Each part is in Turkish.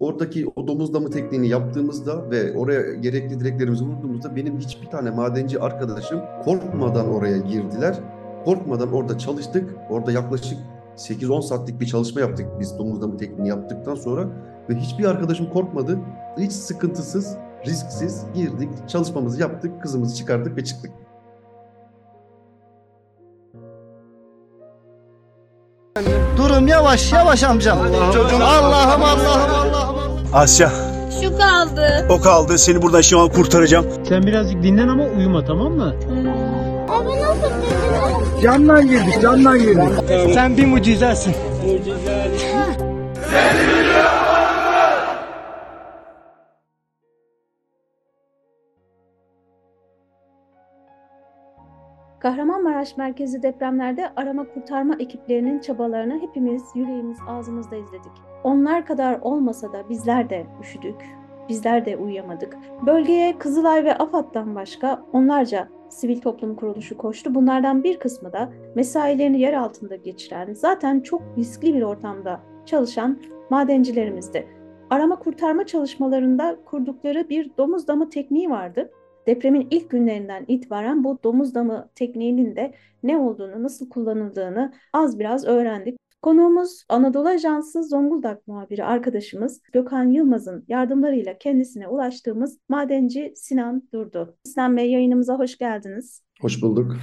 oradaki o domuzlama tekniğini yaptığımızda ve oraya gerekli direklerimizi vurduğumuzda benim hiçbir tane madenci arkadaşım korkmadan oraya girdiler. Korkmadan orada çalıştık. Orada yaklaşık 8-10 saatlik bir çalışma yaptık biz domuzlama tekniğini yaptıktan sonra ve hiçbir arkadaşım korkmadı. Hiç sıkıntısız, risksiz girdik, çalışmamızı yaptık, kızımızı çıkardık ve çıktık. Durun yavaş yavaş amcam. Çocuğum Allah'ım Allah'ım Allah'ım. Asya Şu kaldı. o kaldı seni buradan an kurtaracağım. Sen birazcık dinlen ama uyuma tamam mı? Abi nasıl bildin? Camdan girdik camdan girdik. Sen bir mucizesin. Kahramanmaraş merkezi depremlerde arama kurtarma ekiplerinin çabalarını hepimiz yüreğimiz ağzımızda izledik. Onlar kadar olmasa da bizler de üşüdük, bizler de uyuyamadık. Bölgeye Kızılay ve AFAD'dan başka onlarca sivil toplum kuruluşu koştu. Bunlardan bir kısmı da mesailerini yer altında geçiren, zaten çok riskli bir ortamda çalışan madencilerimizdi. Arama kurtarma çalışmalarında kurdukları bir domuz damı tekniği vardı. Depremin ilk günlerinden itibaren bu domuz damı tekniğinin de ne olduğunu, nasıl kullanıldığını az biraz öğrendik. Konuğumuz Anadolu Ajansı Zonguldak muhabiri arkadaşımız Gökhan Yılmaz'ın yardımlarıyla kendisine ulaştığımız madenci Sinan Durdu. Sinan Bey yayınımıza hoş geldiniz. Hoş bulduk.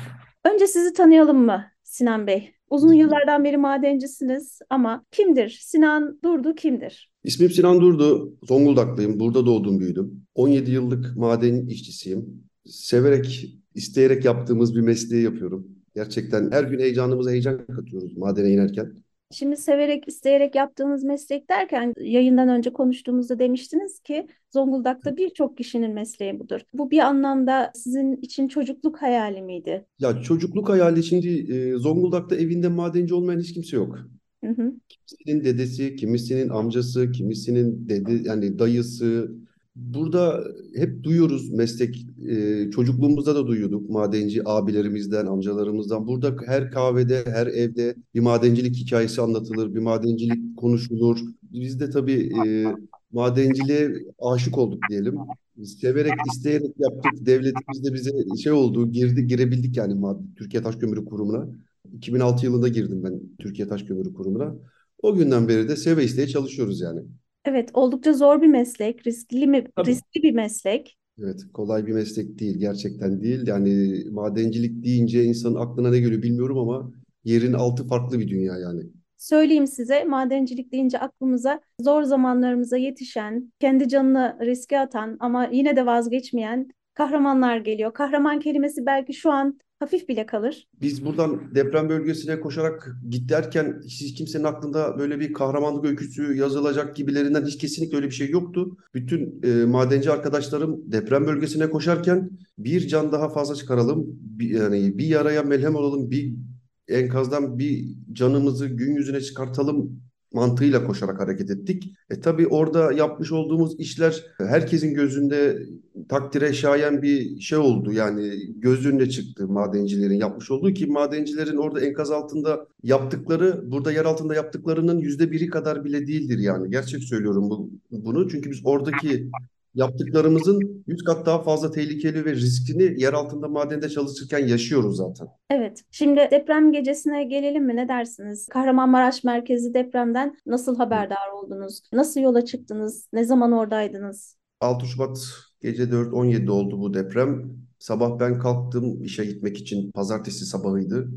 Önce sizi tanıyalım mı Sinan Bey? Uzun yıllardan beri madencisiniz ama kimdir? Sinan Durdu kimdir? İsmim Sinan Durdu. Zonguldaklıyım. Burada doğdum, büyüdüm. 17 yıllık maden işçisiyim. Severek, isteyerek yaptığımız bir mesleği yapıyorum. Gerçekten her gün heyecanımıza heyecan katıyoruz madene inerken. Şimdi severek, isteyerek yaptığınız meslek derken yayından önce konuştuğumuzda demiştiniz ki Zonguldak'ta birçok kişinin mesleği budur. Bu bir anlamda sizin için çocukluk hayali miydi? Ya çocukluk hayali şimdi e, Zonguldak'ta evinde madenci olmayan hiç kimse yok. Hı hı. Kimisinin dedesi, kimisinin amcası, kimisinin dede yani dayısı. Burada hep duyuyoruz meslek, e, çocukluğumuzda da duyuyorduk madenci abilerimizden, amcalarımızdan. Burada her kahvede, her evde bir madencilik hikayesi anlatılır, bir madencilik konuşulur. Biz de tabii e, madenciliğe aşık olduk diyelim. Severek, isteyerek yaptık. Devletimiz de bize şey oldu, girdi, girebildik yani Türkiye Taş Kömürü Kurumu'na. 2006 yılında girdim ben Türkiye Taş Kömürü Kurumu'na. O günden beri de seve isteye çalışıyoruz yani. Evet, oldukça zor bir meslek, riskli mi, Tabii. riskli bir meslek. Evet, kolay bir meslek değil, gerçekten değil. Yani madencilik deyince insanın aklına ne geliyor bilmiyorum ama yerin altı farklı bir dünya yani. Söyleyeyim size, madencilik deyince aklımıza zor zamanlarımıza yetişen, kendi canını riske atan ama yine de vazgeçmeyen kahramanlar geliyor. Kahraman kelimesi belki şu an hafif bile kalır. Biz buradan deprem bölgesine koşarak git derken hiç kimsenin aklında böyle bir kahramanlık öyküsü yazılacak gibilerinden hiç kesinlikle öyle bir şey yoktu. Bütün e, madenci arkadaşlarım deprem bölgesine koşarken bir can daha fazla çıkaralım, bir, yani bir yaraya melhem olalım, bir enkazdan bir canımızı gün yüzüne çıkartalım mantığıyla koşarak hareket ettik. E tabii orada yapmış olduğumuz işler herkesin gözünde takdire şayan bir şey oldu. Yani göz çıktı madencilerin yapmış olduğu ki madencilerin orada enkaz altında yaptıkları, burada yer altında yaptıklarının yüzde biri kadar bile değildir yani. Gerçek söylüyorum bu, bunu. Çünkü biz oradaki yaptıklarımızın 100 kat daha fazla tehlikeli ve riskini yer altında madende çalışırken yaşıyoruz zaten. Evet, şimdi deprem gecesine gelelim mi? Ne dersiniz? Kahramanmaraş merkezi depremden nasıl haberdar oldunuz? Nasıl yola çıktınız? Ne zaman oradaydınız? 6 Şubat gece 4.17'de oldu bu deprem. Sabah ben kalktım işe gitmek için. Pazartesi sabahıydı.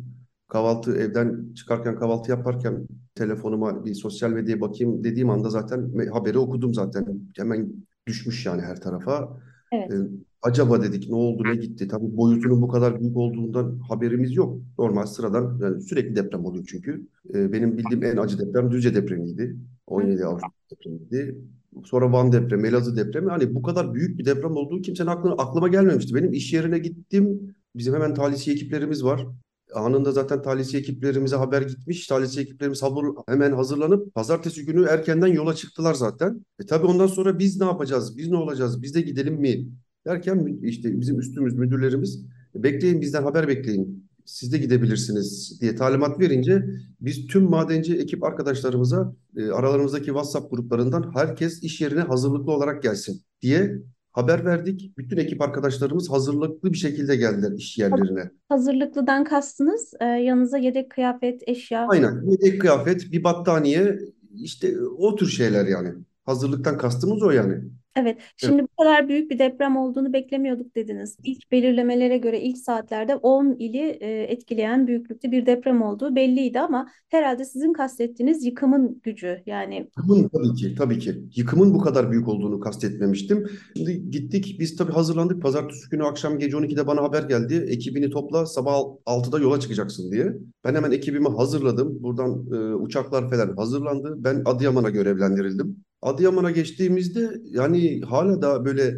Kahvaltı evden çıkarken kahvaltı yaparken telefonuma bir sosyal medyaya bakayım dediğim anda zaten haberi okudum zaten. Hemen düşmüş yani her tarafa. Evet. Ee, acaba dedik ne oldu ne gitti? Tabii boyutunun bu kadar büyük olduğundan haberimiz yok. Normal sıradan yani sürekli deprem oluyor çünkü. Ee, benim bildiğim en acı deprem Düzce depremiydi. 17 Ağustos depremiydi. Sonra Van depremi, Elazığ depremi. Hani bu kadar büyük bir deprem olduğu kimsenin aklına, aklıma gelmemişti. Benim iş yerine gittim. Bizim hemen talihsiye ekiplerimiz var. Anında zaten talihsiye ekiplerimize haber gitmiş. Talihsiye ekiplerimiz sabır, hemen hazırlanıp pazartesi günü erkenden yola çıktılar zaten. E tabii ondan sonra biz ne yapacağız? Biz ne olacağız? Biz de gidelim mi? Derken işte bizim üstümüz müdürlerimiz bekleyin bizden haber bekleyin. siz de gidebilirsiniz diye talimat verince biz tüm madenci ekip arkadaşlarımıza e, aralarımızdaki WhatsApp gruplarından herkes iş yerine hazırlıklı olarak gelsin diye haber verdik. Bütün ekip arkadaşlarımız hazırlıklı bir şekilde geldiler iş yerlerine. Hazırlıklıdan kastınız e, yanınıza yedek kıyafet, eşya. Aynen. Yedek kıyafet, bir battaniye, işte o tür şeyler yani. Hazırlıktan kastımız o yani. Evet, şimdi bu kadar büyük bir deprem olduğunu beklemiyorduk dediniz. İlk belirlemelere göre ilk saatlerde 10 ili e, etkileyen büyüklükte bir deprem olduğu belliydi ama herhalde sizin kastettiğiniz yıkımın gücü yani Yıkımın tabii ki, tabii ki. Yıkımın bu kadar büyük olduğunu kastetmemiştim. Şimdi gittik, biz tabii hazırlandık. Pazartesi günü akşam gece 12'de bana haber geldi. Ekibini topla, sabah 6'da yola çıkacaksın diye. Ben hemen ekibimi hazırladım. Buradan e, uçaklar falan hazırlandı. Ben Adıyaman'a görevlendirildim. Adıyaman'a geçtiğimizde yani hala da böyle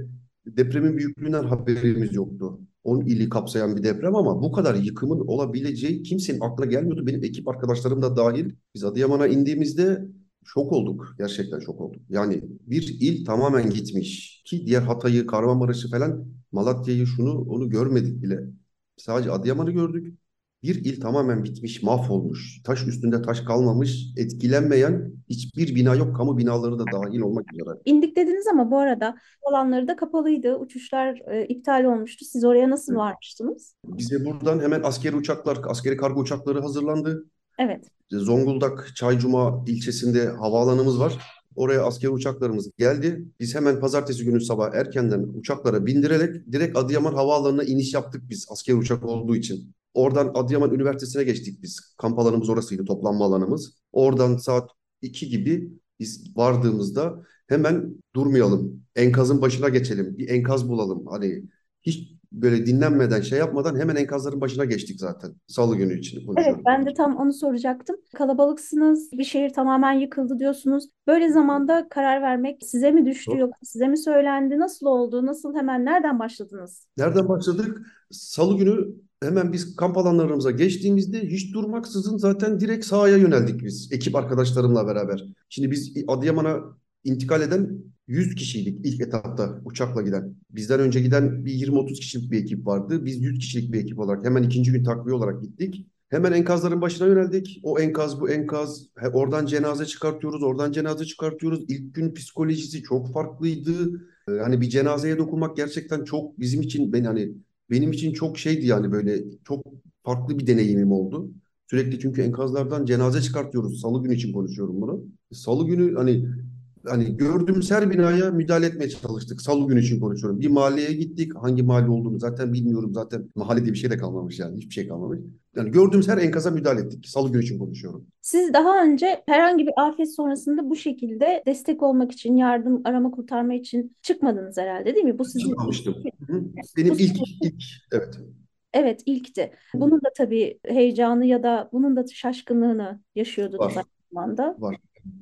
depremin büyüklüğünden haberimiz yoktu. 10 ili kapsayan bir deprem ama bu kadar yıkımın olabileceği kimsenin aklına gelmiyordu. Benim ekip arkadaşlarım da dahil. Biz Adıyaman'a indiğimizde şok olduk. Gerçekten şok olduk. Yani bir il tamamen gitmiş. Ki diğer Hatay'ı, Kahramanmaraş'ı falan, Malatya'yı şunu onu görmedik bile. Sadece Adıyaman'ı gördük. Bir il tamamen bitmiş, mahvolmuş. Taş üstünde taş kalmamış. Etkilenmeyen hiçbir bina yok. Kamu binaları da dahil olmak üzere. indik dediniz ama bu arada alanları da kapalıydı. Uçuşlar e, iptal olmuştu. Siz oraya nasıl Evet. varmıştınız? Bize buradan hemen askeri uçaklar, askeri kargo uçakları hazırlandı. Evet. Zonguldak Çaycuma ilçesinde havaalanımız var. Oraya askeri uçaklarımız geldi. Biz hemen pazartesi günü sabah erkenden uçaklara bindirerek direkt Adıyaman Havaalanı'na iniş yaptık biz askeri uçak olduğu için. Oradan Adıyaman Üniversitesi'ne geçtik biz. Kamp alanımız orasıydı, toplanma alanımız. Oradan saat 2 gibi biz vardığımızda hemen durmayalım. Enkazın başına geçelim. Bir enkaz bulalım. Hani hiç böyle dinlenmeden şey yapmadan hemen enkazların başına geçtik zaten. Salı günü için Evet, konuşuyorum. ben de tam onu soracaktım. Kalabalıksınız, bir şehir tamamen yıkıldı diyorsunuz. Böyle zamanda karar vermek size mi düştü Yok. yoksa size mi söylendi? Nasıl oldu? Nasıl hemen nereden başladınız? Nereden başladık? Salı günü hemen biz kamp alanlarımıza geçtiğimizde hiç durmaksızın zaten direkt sahaya yöneldik biz ekip arkadaşlarımla beraber. Şimdi biz Adıyaman'a intikal eden 100 kişiydik ilk etapta uçakla giden. Bizden önce giden bir 20-30 kişilik bir ekip vardı. Biz 100 kişilik bir ekip olarak hemen ikinci gün takviye olarak gittik. Hemen enkazların başına yöneldik. O enkaz bu enkaz. Oradan cenaze çıkartıyoruz, oradan cenaze çıkartıyoruz. İlk gün psikolojisi çok farklıydı. Ee, Hani bir cenazeye dokunmak gerçekten çok bizim için ben hani benim için çok şeydi yani böyle çok farklı bir deneyimim oldu. Sürekli çünkü enkazlardan cenaze çıkartıyoruz. Salı günü için konuşuyorum bunu. Salı günü hani hani gördüğümüz her binaya müdahale etmeye çalıştık. Salı günü için konuşuyorum. Bir mahalleye gittik. Hangi mahalle olduğunu zaten bilmiyorum. Zaten mahalle diye bir şey de kalmamış yani. Hiçbir şey kalmamış. Yani gördüğümüz her enkaza müdahale ettik. Salı günü için konuşuyorum. Siz daha önce herhangi bir afet sonrasında bu şekilde destek olmak için, yardım, arama, kurtarma için çıkmadınız herhalde, değil mi? Bu sizin Çıkmamıştım. Hı. Benim ilk ilk evet. Evet, ilkti. Bunun da tabii heyecanı ya da bunun da şaşkınlığını yaşıyordunuz Var. aynı zamanda. Var.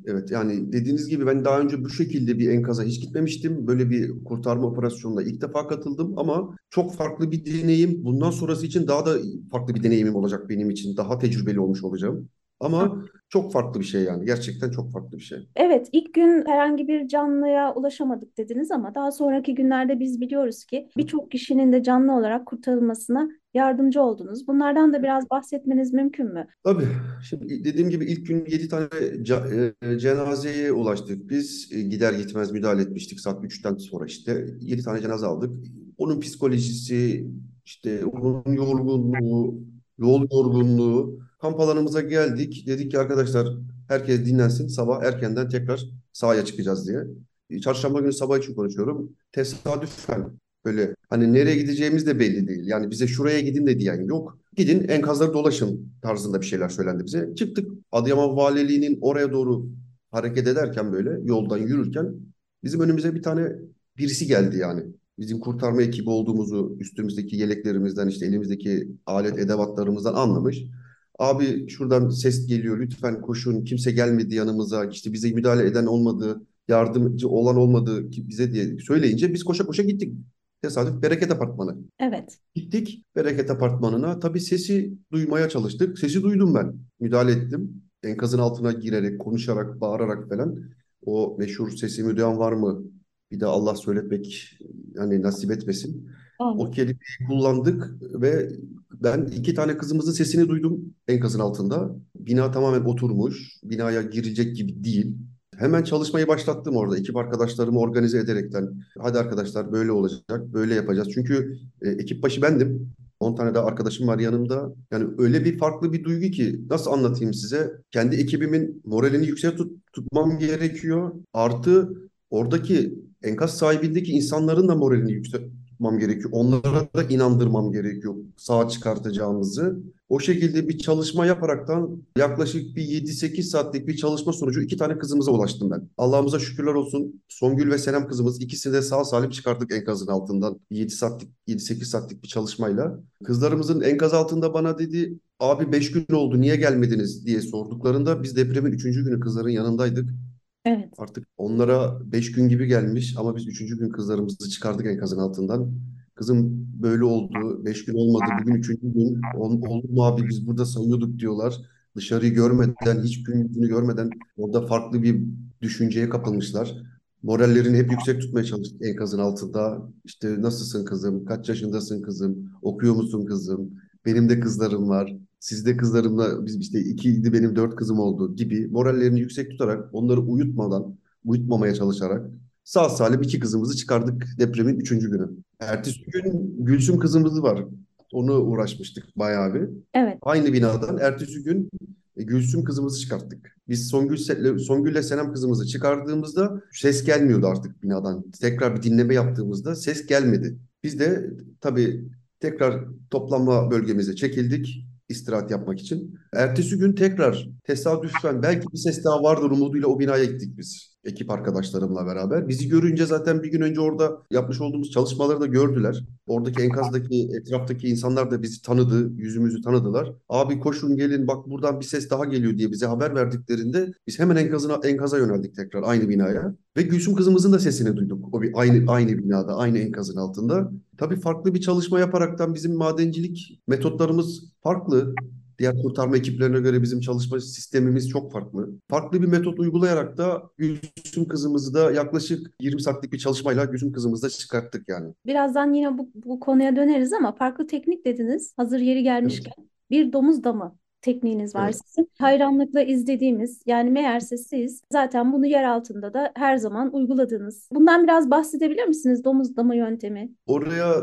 Evet yani dediğiniz gibi ben daha önce bu şekilde bir enkaza hiç gitmemiştim. Böyle bir kurtarma operasyonuna ilk defa katıldım ama çok farklı bir deneyim. Bundan sonrası için daha da farklı bir deneyimim olacak benim için. Daha tecrübeli olmuş olacağım. Ama çok farklı bir şey yani. Gerçekten çok farklı bir şey. Evet, ilk gün herhangi bir canlıya ulaşamadık dediniz ama daha sonraki günlerde biz biliyoruz ki birçok kişinin de canlı olarak kurtarılmasına yardımcı oldunuz. Bunlardan da biraz bahsetmeniz mümkün mü? Tabii. Şimdi dediğim gibi ilk gün 7 tane e, cenazeye ulaştık. Biz e, gider gitmez müdahale etmiştik saat 3'ten sonra işte 7 tane cenaze aldık. Onun psikolojisi, işte onun yorgunluğu, yol yorgunluğu. Kamp alanımıza geldik. Dedik ki arkadaşlar herkes dinlensin. Sabah erkenden tekrar sahaya çıkacağız diye. E, Çarşamba günü sabah için konuşuyorum. Tesadüfen böyle hani nereye gideceğimiz de belli değil. Yani bize şuraya gidin de diyen yok. Gidin enkazları dolaşın tarzında bir şeyler söylendi bize. Çıktık Adıyaman Valiliği'nin oraya doğru hareket ederken böyle yoldan yürürken bizim önümüze bir tane birisi geldi yani. Bizim kurtarma ekibi olduğumuzu üstümüzdeki yeleklerimizden işte elimizdeki alet edevatlarımızdan anlamış. Abi şuradan ses geliyor lütfen koşun kimse gelmedi yanımıza işte bize müdahale eden olmadı yardımcı olan olmadı ki bize diye söyleyince biz koşa koşa gittik. Tesadüf Bereket Apartmanı. Evet. Gittik Bereket Apartmanı'na. Tabii sesi duymaya çalıştık. Sesi duydum ben. Müdahale ettim. Enkazın altına girerek, konuşarak, bağırarak falan. O meşhur sesimi duyan var mı? Bir de Allah söyletmek yani nasip etmesin. O Amin. kelimeyi kullandık ve Ben iki tane kızımızın sesini duydum enkazın altında. Bina tamamen oturmuş. Binaya girecek gibi değil. Hemen çalışmayı başlattım orada. Ekip arkadaşlarımı organize ederekten. Hadi arkadaşlar böyle olacak, böyle yapacağız. Çünkü e, ekip başı bendim. 10 tane daha arkadaşım var yanımda. Yani öyle bir farklı bir duygu ki nasıl anlatayım size? Kendi ekibimin moralini yüksek tut- tutmam gerekiyor. Artı oradaki enkaz sahibindeki insanların da moralini yüksek tutmam gerekiyor. Onlara da inandırmam gerekiyor sağ çıkartacağımızı. O şekilde bir çalışma yaparaktan yaklaşık bir 7-8 saatlik bir çalışma sonucu iki tane kızımıza ulaştım ben. Allah'ımıza şükürler olsun. Songül ve Senem kızımız ikisini de sağ salim çıkarttık enkazın altından. 7 saatlik 7-8 saatlik bir çalışmayla. Kızlarımızın enkaz altında bana dedi abi 5 gün oldu niye gelmediniz diye sorduklarında biz depremin 3. günü kızların yanındaydık. Evet. Artık onlara 5 gün gibi gelmiş ama biz 3. gün kızlarımızı çıkardık enkazın altından. Kızım böyle oldu. 5 gün olmadı. Bugün 3. gün. Ol- mu abi biz burada sayıyorduk diyorlar. Dışarıyı görmeden, hiç gün yüzünü görmeden orada farklı bir düşünceye kapılmışlar. Morallerini hep yüksek tutmaya çalıştık enkazın altında. İşte nasılsın kızım? Kaç yaşındasın kızım? Okuyor musun kızım? Benim de kızlarım var. Siz de kızlarımla biz işte ikiydi benim dört kızım oldu gibi morallerini yüksek tutarak onları uyutmadan, uyutmamaya çalışarak sağ salim iki kızımızı çıkardık depremin üçüncü günü. Ertesi gün Gülsüm kızımız var. Onu uğraşmıştık bayağı bir. Evet. Aynı binadan ertesi gün e, Gülsüm kızımızı çıkarttık. Biz Songül, Songül'le Senem kızımızı çıkardığımızda ses gelmiyordu artık binadan. Tekrar bir dinleme yaptığımızda ses gelmedi. Biz de tabii tekrar toplanma bölgemize çekildik istirahat yapmak için. Ertesi gün tekrar tesadüfen belki bir ses daha vardır umuduyla o binaya gittik biz. Ekip arkadaşlarımla beraber. Bizi görünce zaten bir gün önce orada yapmış olduğumuz çalışmaları da gördüler. Oradaki enkazdaki etraftaki insanlar da bizi tanıdı, yüzümüzü tanıdılar. Abi koşun gelin bak buradan bir ses daha geliyor diye bize haber verdiklerinde biz hemen enkazına enkaza yöneldik tekrar aynı binaya. Ve Gülsüm kızımızın da sesini duyduk. O bir aynı aynı binada, aynı enkazın altında. Tabii farklı bir çalışma yaparaktan bizim madencilik metotlarımız farklı. Diğer kurtarma ekiplerine göre bizim çalışma sistemimiz çok farklı. Farklı bir metot uygulayarak da Gülsüm kızımızı da yaklaşık 20 saatlik bir çalışmayla Gülsüm kızımızı da çıkarttık yani. Birazdan yine bu, bu konuya döneriz ama farklı teknik dediniz. Hazır yeri gelmişken bir domuz damı tekniğiniz var Evet. sizin. Hayranlıkla izlediğimiz yani meğerse siz zaten bunu yer altında da her zaman uyguladınız. Bundan biraz bahsedebilir misiniz domuz damı yöntemi? Oraya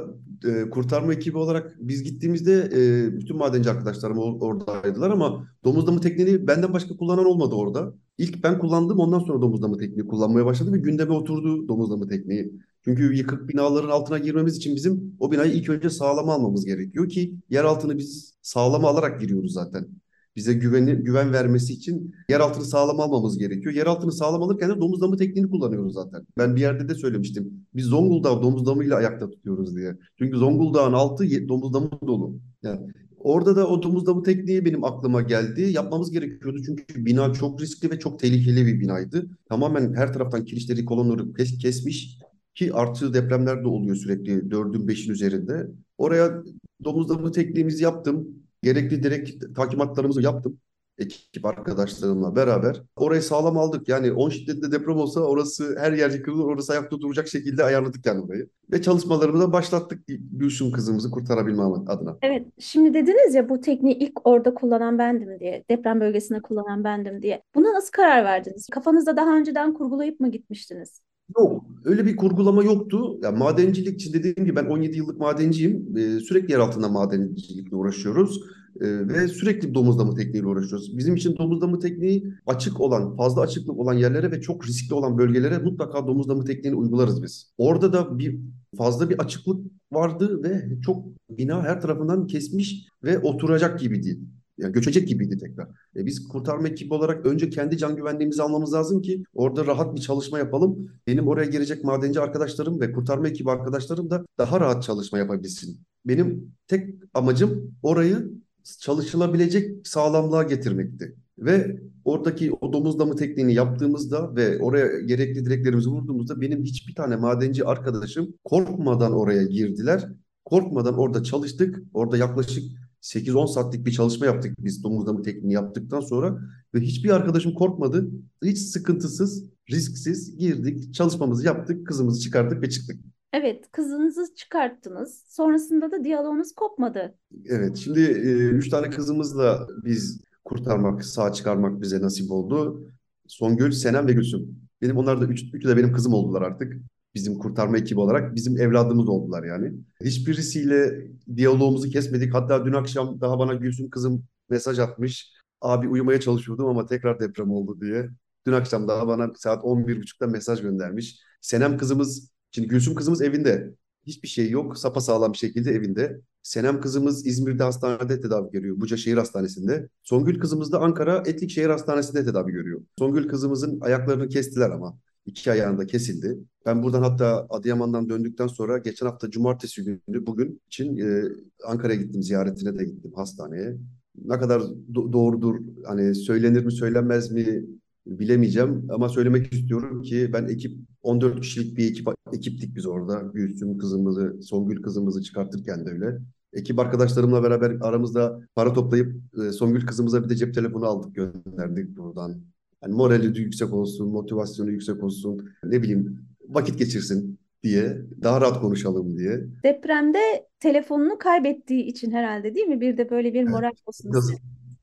e, kurtarma ekibi olarak biz gittiğimizde e, bütün madenci arkadaşlarım or- oradaydılar ama domuz damı tekniğini benden başka kullanan olmadı orada. İlk ben kullandım ondan sonra domuz damı tekniği kullanmaya başladım ve gündeme oturdu domuz damı tekniği. Çünkü yıkık binaların altına girmemiz için bizim o binayı ilk önce sağlama almamız gerekiyor ki yer altını biz sağlama alarak giriyoruz zaten. Bize güveni, güven vermesi için yer altını sağlam almamız gerekiyor. Yer altını sağlam alırken de domuz damı tekniğini kullanıyoruz zaten. Ben bir yerde de söylemiştim. Biz Zonguldak'ı domuz damıyla ayakta tutuyoruz diye. Çünkü Zonguldak'ın altı domuz damı dolu. Yani orada da o domuz damı tekniği benim aklıma geldi. Yapmamız gerekiyordu çünkü bina çok riskli ve çok tehlikeli bir binaydı. Tamamen her taraftan kirişleri, kolonları kes- kesmiş ki artı depremler de oluyor sürekli dördün beşin üzerinde. Oraya domuz damı tekniğimizi yaptım. Gerekli direkt takimatlarımızı yaptım. Ekip arkadaşlarımla beraber. Orayı sağlam aldık. Yani 10 şiddetli deprem olsa orası her yer yıkılır. Orası ayakta duracak şekilde ayarladık yani orayı. Ve çalışmalarımıza başlattık Gülşüm kızımızı kurtarabilme adına. Evet, şimdi dediniz ya bu tekniği ilk orada kullanan bendim diye, deprem bölgesinde kullanan bendim diye. Buna nasıl karar verdiniz? Kafanızda daha önceden kurgulayıp mı gitmiştiniz? Yok, öyle bir kurgulama yoktu. Ya madencilik için dediğim gibi ben 17 yıllık madenciyim. Ee, sürekli yer altında madencilikle uğraşıyoruz. Ee, ve sürekli domuzlama tekniğiyle uğraşıyoruz. Bizim için domuzlama tekniği açık olan, fazla açıklık olan yerlere ve çok riskli olan bölgelere mutlaka domuzlama tekniğini uygularız biz. Orada da bir fazla bir açıklık vardı ve çok bina her tarafından kesmiş ve oturacak gibi değil. Yani göçecek gibiydi tekrar. E biz kurtarma ekibi olarak önce kendi can güvenliğimizi almamız lazım ki orada rahat bir çalışma yapalım. Benim oraya gelecek madenci arkadaşlarım ve kurtarma ekibi arkadaşlarım da daha rahat çalışma yapabilsin. Benim tek amacım orayı çalışılabilecek sağlamlığa getirmekti. Ve oradaki o domuz damı tekniğini yaptığımızda ve oraya gerekli direklerimizi vurduğumuzda benim hiçbir tane madenci arkadaşım korkmadan oraya girdiler. Korkmadan orada çalıştık. Orada yaklaşık 8-10 saatlik bir çalışma yaptık biz domuz damı tekniğini yaptıktan sonra ve hiçbir arkadaşım korkmadı. Hiç sıkıntısız, risksiz girdik, çalışmamızı yaptık, kızımızı çıkardık ve çıktık. Evet, kızınızı çıkarttınız. Sonrasında da diyaloğunuz kopmadı. Evet, şimdi e, üç tane kızımızla biz kurtarmak, sağ çıkarmak bize nasip oldu. Songül, Senem ve Gülsüm. Benim onlar da üç, üçü de benim kızım oldular artık. Bizim kurtarma ekibi olarak bizim evladımız oldular yani. Hiçbirisiyle diyalogumuzu kesmedik. Hatta dün akşam daha bana Gülsüm kızım mesaj atmış. Abi uyumaya çalışıyordum ama tekrar deprem oldu diye. Dün akşam daha bana saat 11.30'da mesaj göndermiş. Senem kızımız, şimdi Gülsüm kızımız evinde. Hiçbir şey yok. Sapasağlam bir şekilde evinde. Senem kızımız İzmir'de hastanede tedavi görüyor. Buca Şehir Hastanesi'nde. Songül kızımız da Ankara Etlik Şehir Hastanesi'nde tedavi görüyor. Songül kızımızın ayaklarını kestiler ama. İki ayağında kesildi. Ben buradan hatta Adıyaman'dan döndükten sonra geçen hafta cumartesi günü bugün için e, Ankara'ya gittim. Ziyaretine de gittim hastaneye. Ne kadar do- doğrudur hani söylenir mi söylenmez mi bilemeyeceğim ama söylemek istiyorum ki ben ekip 14 kişilik bir ekip ekiptik biz orada. Gülsüm kızımızı, Songül kızımızı çıkartırken de öyle. Ekip arkadaşlarımla beraber aramızda para toplayıp e, Songül kızımıza bir de cep telefonu aldık gönderdik buradan. Yani morali de yüksek olsun, motivasyonu yüksek olsun, ne bileyim vakit geçirsin diye, daha rahat konuşalım diye. Depremde telefonunu kaybettiği için herhalde değil mi? Bir de böyle bir moral olsun Enkaz,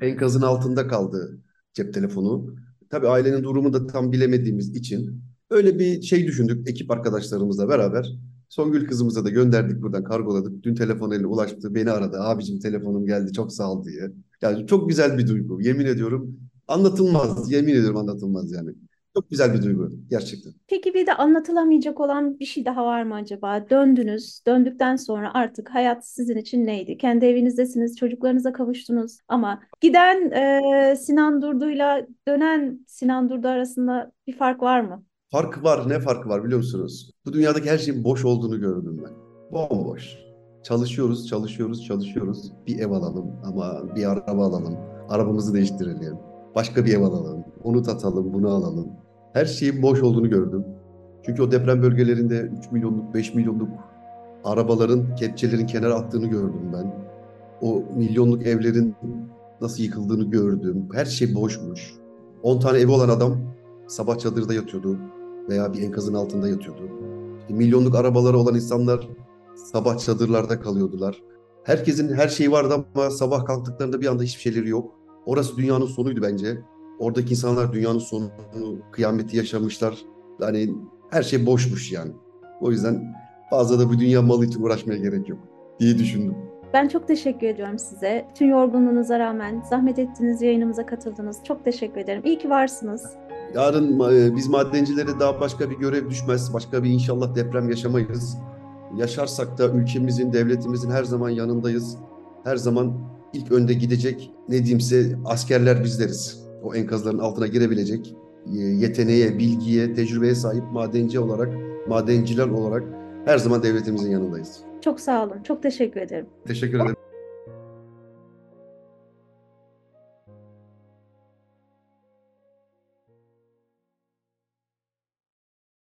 enkazın altında kaldı cep telefonu. Tabii ailenin durumu da tam bilemediğimiz için öyle bir şey düşündük ekip arkadaşlarımızla beraber. Songül kızımıza da gönderdik buradan kargoladık. Dün telefon eline ulaştı. Beni aradı. Abicim telefonum geldi çok sağ ol diye. Yani çok güzel bir duygu. Yemin ediyorum anlatılmaz. Yemin ediyorum anlatılmaz yani. Çok güzel bir duygu gerçekten. Peki bir de anlatılamayacak olan bir şey daha var mı acaba? Döndünüz. Döndükten sonra artık hayat sizin için neydi? Kendi evinizdesiniz, çocuklarınıza kavuştunuz. Ama giden e, Sinan Durdu'yla dönen Sinan Durdu arasında bir fark var mı? Fark var. Ne farkı var biliyor musunuz? Bu dünyadaki her şeyin boş olduğunu gördüm ben. Bomboş. Çalışıyoruz, çalışıyoruz, çalışıyoruz. Bir ev alalım ama bir araba alalım. Arabamızı değiştirelim. Başka bir ev alalım. Onu atalım, bunu alalım. Her şeyin boş olduğunu gördüm. Çünkü o deprem bölgelerinde 3 milyonluk, 5 milyonluk arabaların, kepçelerin kenara attığını gördüm ben. O milyonluk evlerin nasıl yıkıldığını gördüm. Her şey boşmuş. 10 tane evi olan adam sabah çadırda yatıyordu veya bir enkazın altında yatıyordu. Milyonluk arabaları olan insanlar sabah çadırlarda kalıyordular. Herkesin her şeyi vardı ama sabah kalktıklarında bir anda hiçbir şeyleri yok. Orası dünyanın sonuydu bence. Oradaki insanlar dünyanın sonunu, kıyameti yaşamışlar. Yani her şey boşmuş yani. O yüzden fazla da bu dünya malı için uğraşmaya gerek yok diye düşündüm. Ben çok teşekkür ediyorum size. Tüm yorgunluğunuza rağmen zahmet ettiniz, yayınımıza katıldınız. Çok teşekkür ederim. İyi ki varsınız. Yarın e, biz madencilere daha başka bir görev düşmez. Başka bir inşallah deprem yaşamayız. Yaşarsak da ülkemizin, devletimizin her zaman yanındayız. Her zaman ilk önde gidecek ne diyeyimse askerler bizleriz. O enkazların altına girebilecek e, yeteneğe, bilgiye, tecrübeye sahip madenci olarak, madenciler olarak her zaman devletimizin yanındayız. Çok sağ olun. Çok teşekkür ederim. Teşekkür ederim.